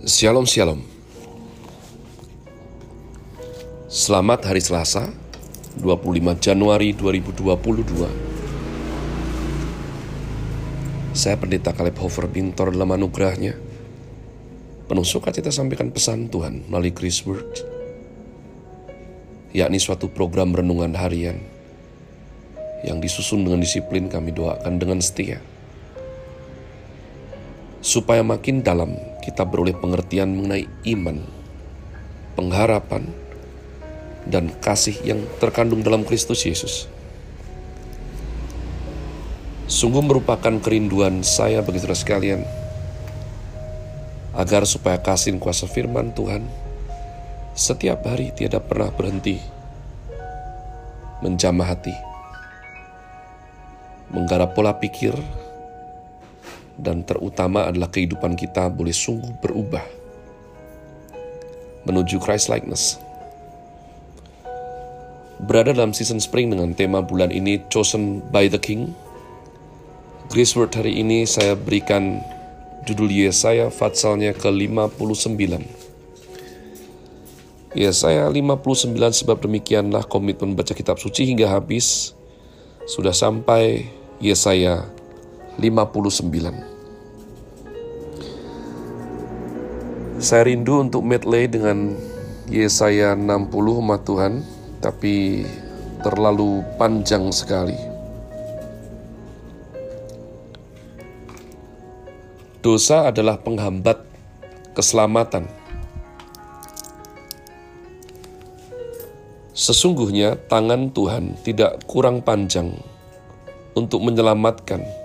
Shalom Shalom. Selamat hari Selasa 25 Januari 2022 Saya Pendeta Kaleb Hofer Bintor dalam anugerahnya. Penuh sukacita sampaikan pesan Tuhan melalui Chris Word yakni suatu program renungan harian yang disusun dengan disiplin kami doakan dengan setia supaya makin dalam kita beroleh pengertian mengenai iman, pengharapan, dan kasih yang terkandung dalam Kristus Yesus. Sungguh merupakan kerinduan saya bagi saudara sekalian, agar supaya kasih kuasa firman Tuhan setiap hari tidak pernah berhenti menjamah hati, menggarap pola pikir, dan terutama adalah kehidupan kita boleh sungguh berubah menuju Christ likeness. Berada dalam season spring dengan tema bulan ini Chosen by the King. Grace Word hari ini saya berikan judul Yesaya Fatsalnya ke-59. Yesaya 59 sebab demikianlah komitmen baca kitab suci hingga habis sudah sampai Yesaya 59. Saya rindu untuk medley dengan Yesaya 60 umat Tuhan, tapi terlalu panjang sekali. Dosa adalah penghambat keselamatan. Sesungguhnya tangan Tuhan tidak kurang panjang untuk menyelamatkan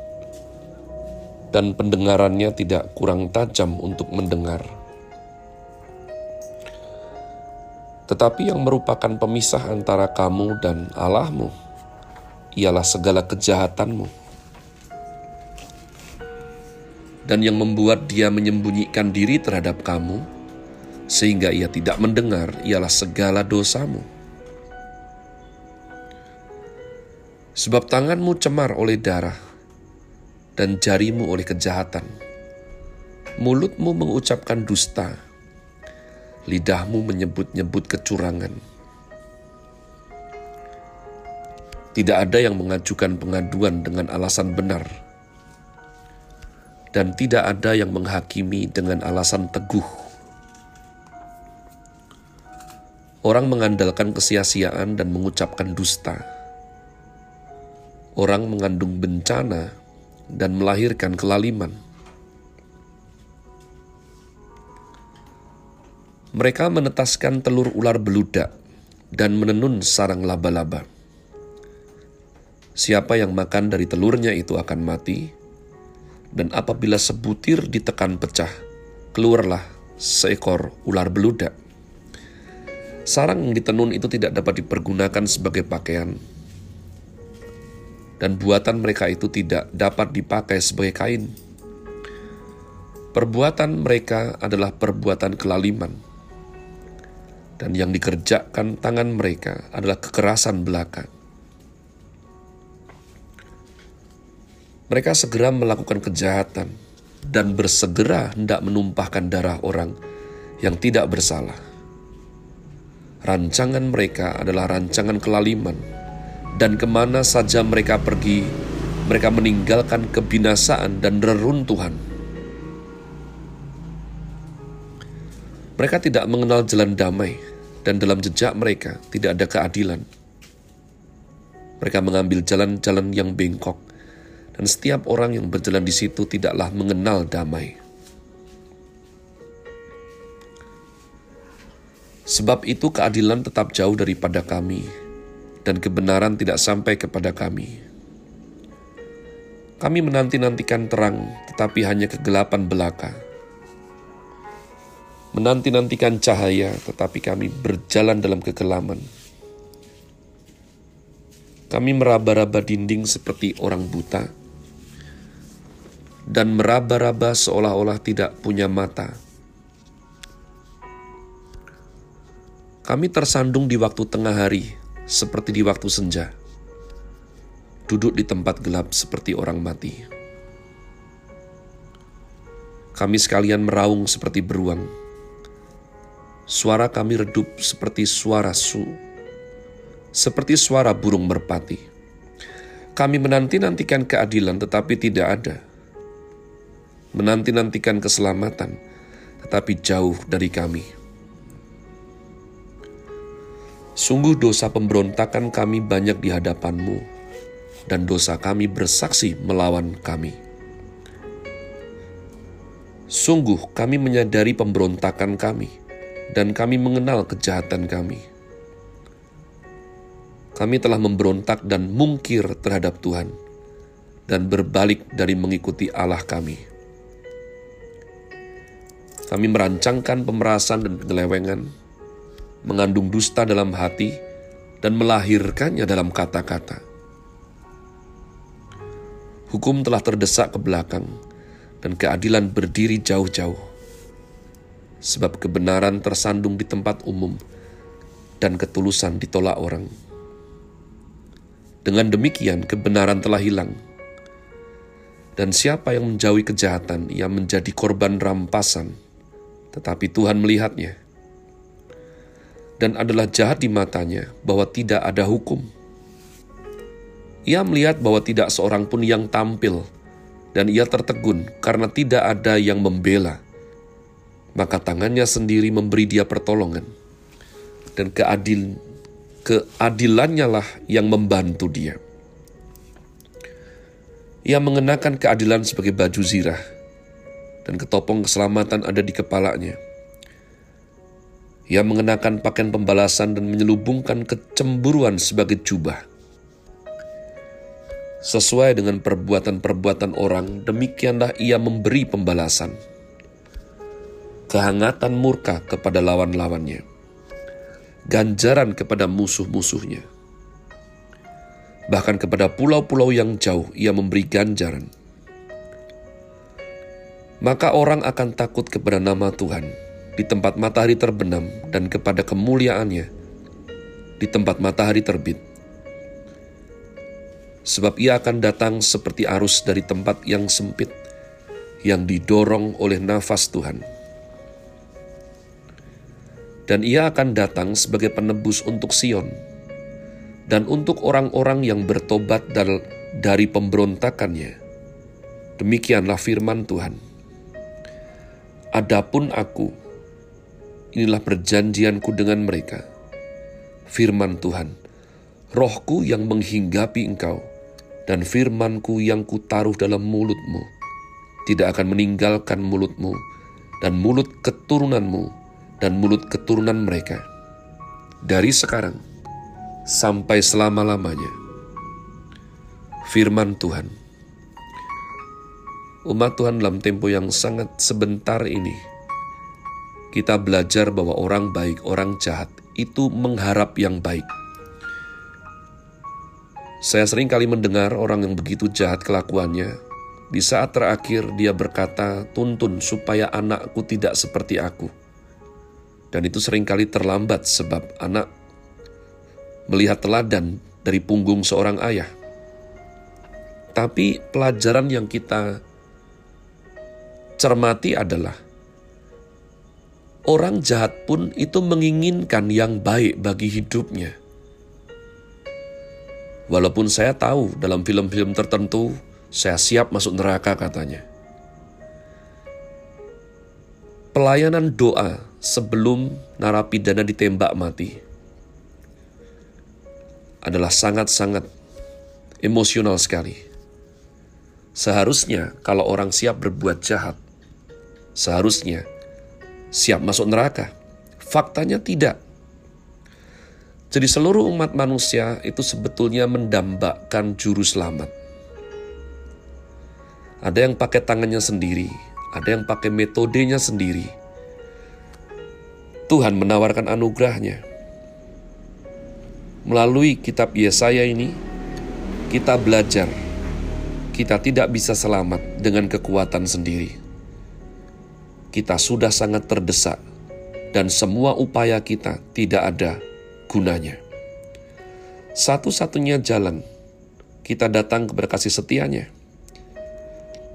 dan pendengarannya tidak kurang tajam untuk mendengar. Tetapi yang merupakan pemisah antara kamu dan Allahmu ialah segala kejahatanmu. Dan yang membuat dia menyembunyikan diri terhadap kamu, sehingga ia tidak mendengar, ialah segala dosamu. Sebab tanganmu cemar oleh darah, dan jarimu oleh kejahatan. Mulutmu mengucapkan dusta, lidahmu menyebut-nyebut kecurangan. Tidak ada yang mengajukan pengaduan dengan alasan benar, dan tidak ada yang menghakimi dengan alasan teguh. Orang mengandalkan kesia-siaan dan mengucapkan dusta. Orang mengandung bencana dan melahirkan kelaliman. Mereka menetaskan telur ular beludak dan menenun sarang laba-laba. Siapa yang makan dari telurnya itu akan mati, dan apabila sebutir ditekan pecah, keluarlah seekor ular beludak. Sarang yang ditenun itu tidak dapat dipergunakan sebagai pakaian, dan buatan mereka itu tidak dapat dipakai sebagai kain. Perbuatan mereka adalah perbuatan kelaliman dan yang dikerjakan tangan mereka adalah kekerasan belaka. Mereka segera melakukan kejahatan dan bersegera hendak menumpahkan darah orang yang tidak bersalah. Rancangan mereka adalah rancangan kelaliman, dan ke mana saja mereka pergi, mereka meninggalkan kebinasaan dan reruntuhan. Mereka tidak mengenal jalan damai, dan dalam jejak mereka tidak ada keadilan. Mereka mengambil jalan-jalan yang bengkok, dan setiap orang yang berjalan di situ tidaklah mengenal damai. Sebab itu, keadilan tetap jauh daripada kami, dan kebenaran tidak sampai kepada kami. Kami menanti-nantikan terang, tetapi hanya kegelapan belaka menanti-nantikan cahaya, tetapi kami berjalan dalam kekelaman. Kami meraba-raba dinding seperti orang buta, dan meraba-raba seolah-olah tidak punya mata. Kami tersandung di waktu tengah hari, seperti di waktu senja, duduk di tempat gelap seperti orang mati. Kami sekalian meraung seperti beruang. Suara kami redup seperti suara su, seperti suara burung merpati. Kami menanti-nantikan keadilan tetapi tidak ada. Menanti-nantikan keselamatan tetapi jauh dari kami. Sungguh dosa pemberontakan kami banyak di hadapanmu, dan dosa kami bersaksi melawan kami. Sungguh kami menyadari pemberontakan kami, dan kami mengenal kejahatan kami. Kami telah memberontak dan mungkir terhadap Tuhan, dan berbalik dari mengikuti Allah kami. Kami merancangkan pemerasan dan penyelewengan, mengandung dusta dalam hati, dan melahirkannya dalam kata-kata. Hukum telah terdesak ke belakang, dan keadilan berdiri jauh-jauh. Sebab kebenaran tersandung di tempat umum dan ketulusan ditolak orang. Dengan demikian kebenaran telah hilang. Dan siapa yang menjauhi kejahatan, ia menjadi korban rampasan. Tetapi Tuhan melihatnya. Dan adalah jahat di matanya bahwa tidak ada hukum. Ia melihat bahwa tidak seorang pun yang tampil dan ia tertegun karena tidak ada yang membela. Maka tangannya sendiri memberi dia pertolongan, dan keadil, keadilannya lah yang membantu dia. Ia mengenakan keadilan sebagai baju zirah, dan ketopong keselamatan ada di kepalanya. Ia mengenakan pakaian pembalasan dan menyelubungkan kecemburuan sebagai jubah Sesuai dengan perbuatan-perbuatan orang, demikianlah ia memberi pembalasan. Kehangatan murka kepada lawan-lawannya. Ganjaran kepada musuh-musuhnya. Bahkan kepada pulau-pulau yang jauh ia memberi ganjaran. Maka orang akan takut kepada nama Tuhan di tempat matahari terbenam dan kepada kemuliaannya di tempat matahari terbit sebab ia akan datang seperti arus dari tempat yang sempit, yang didorong oleh nafas Tuhan. Dan ia akan datang sebagai penebus untuk Sion, dan untuk orang-orang yang bertobat dari pemberontakannya. Demikianlah firman Tuhan. Adapun aku, inilah perjanjianku dengan mereka. Firman Tuhan, rohku yang menghinggapi engkau, dan firmanku yang kutaruh dalam mulutmu tidak akan meninggalkan mulutmu dan mulut keturunanmu dan mulut keturunan mereka dari sekarang sampai selama-lamanya. Firman Tuhan. Umat Tuhan dalam tempo yang sangat sebentar ini, kita belajar bahwa orang baik, orang jahat itu mengharap yang baik saya sering kali mendengar orang yang begitu jahat kelakuannya. Di saat terakhir dia berkata, tuntun supaya anakku tidak seperti aku. Dan itu sering kali terlambat sebab anak melihat teladan dari punggung seorang ayah. Tapi pelajaran yang kita cermati adalah orang jahat pun itu menginginkan yang baik bagi hidupnya Walaupun saya tahu dalam film-film tertentu saya siap masuk neraka katanya. Pelayanan doa sebelum narapidana ditembak mati adalah sangat-sangat emosional sekali. Seharusnya kalau orang siap berbuat jahat, seharusnya siap masuk neraka. Faktanya tidak. Jadi seluruh umat manusia itu sebetulnya mendambakan juru selamat. Ada yang pakai tangannya sendiri, ada yang pakai metodenya sendiri. Tuhan menawarkan anugerahnya. Melalui kitab Yesaya ini, kita belajar kita tidak bisa selamat dengan kekuatan sendiri. Kita sudah sangat terdesak, dan semua upaya kita tidak ada gunanya. Satu-satunya jalan kita datang kepada kasih setianya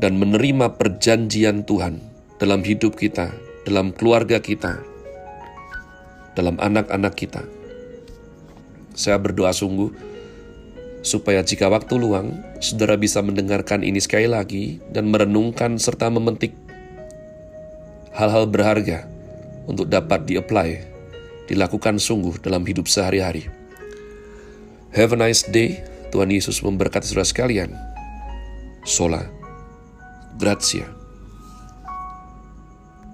dan menerima perjanjian Tuhan dalam hidup kita, dalam keluarga kita, dalam anak-anak kita. Saya berdoa sungguh supaya jika waktu luang, saudara bisa mendengarkan ini sekali lagi dan merenungkan serta memetik hal-hal berharga untuk dapat di-apply, dilakukan sungguh dalam hidup sehari-hari. Have a nice day. Tuhan Yesus memberkati saudara sekalian. Sola. Grazie.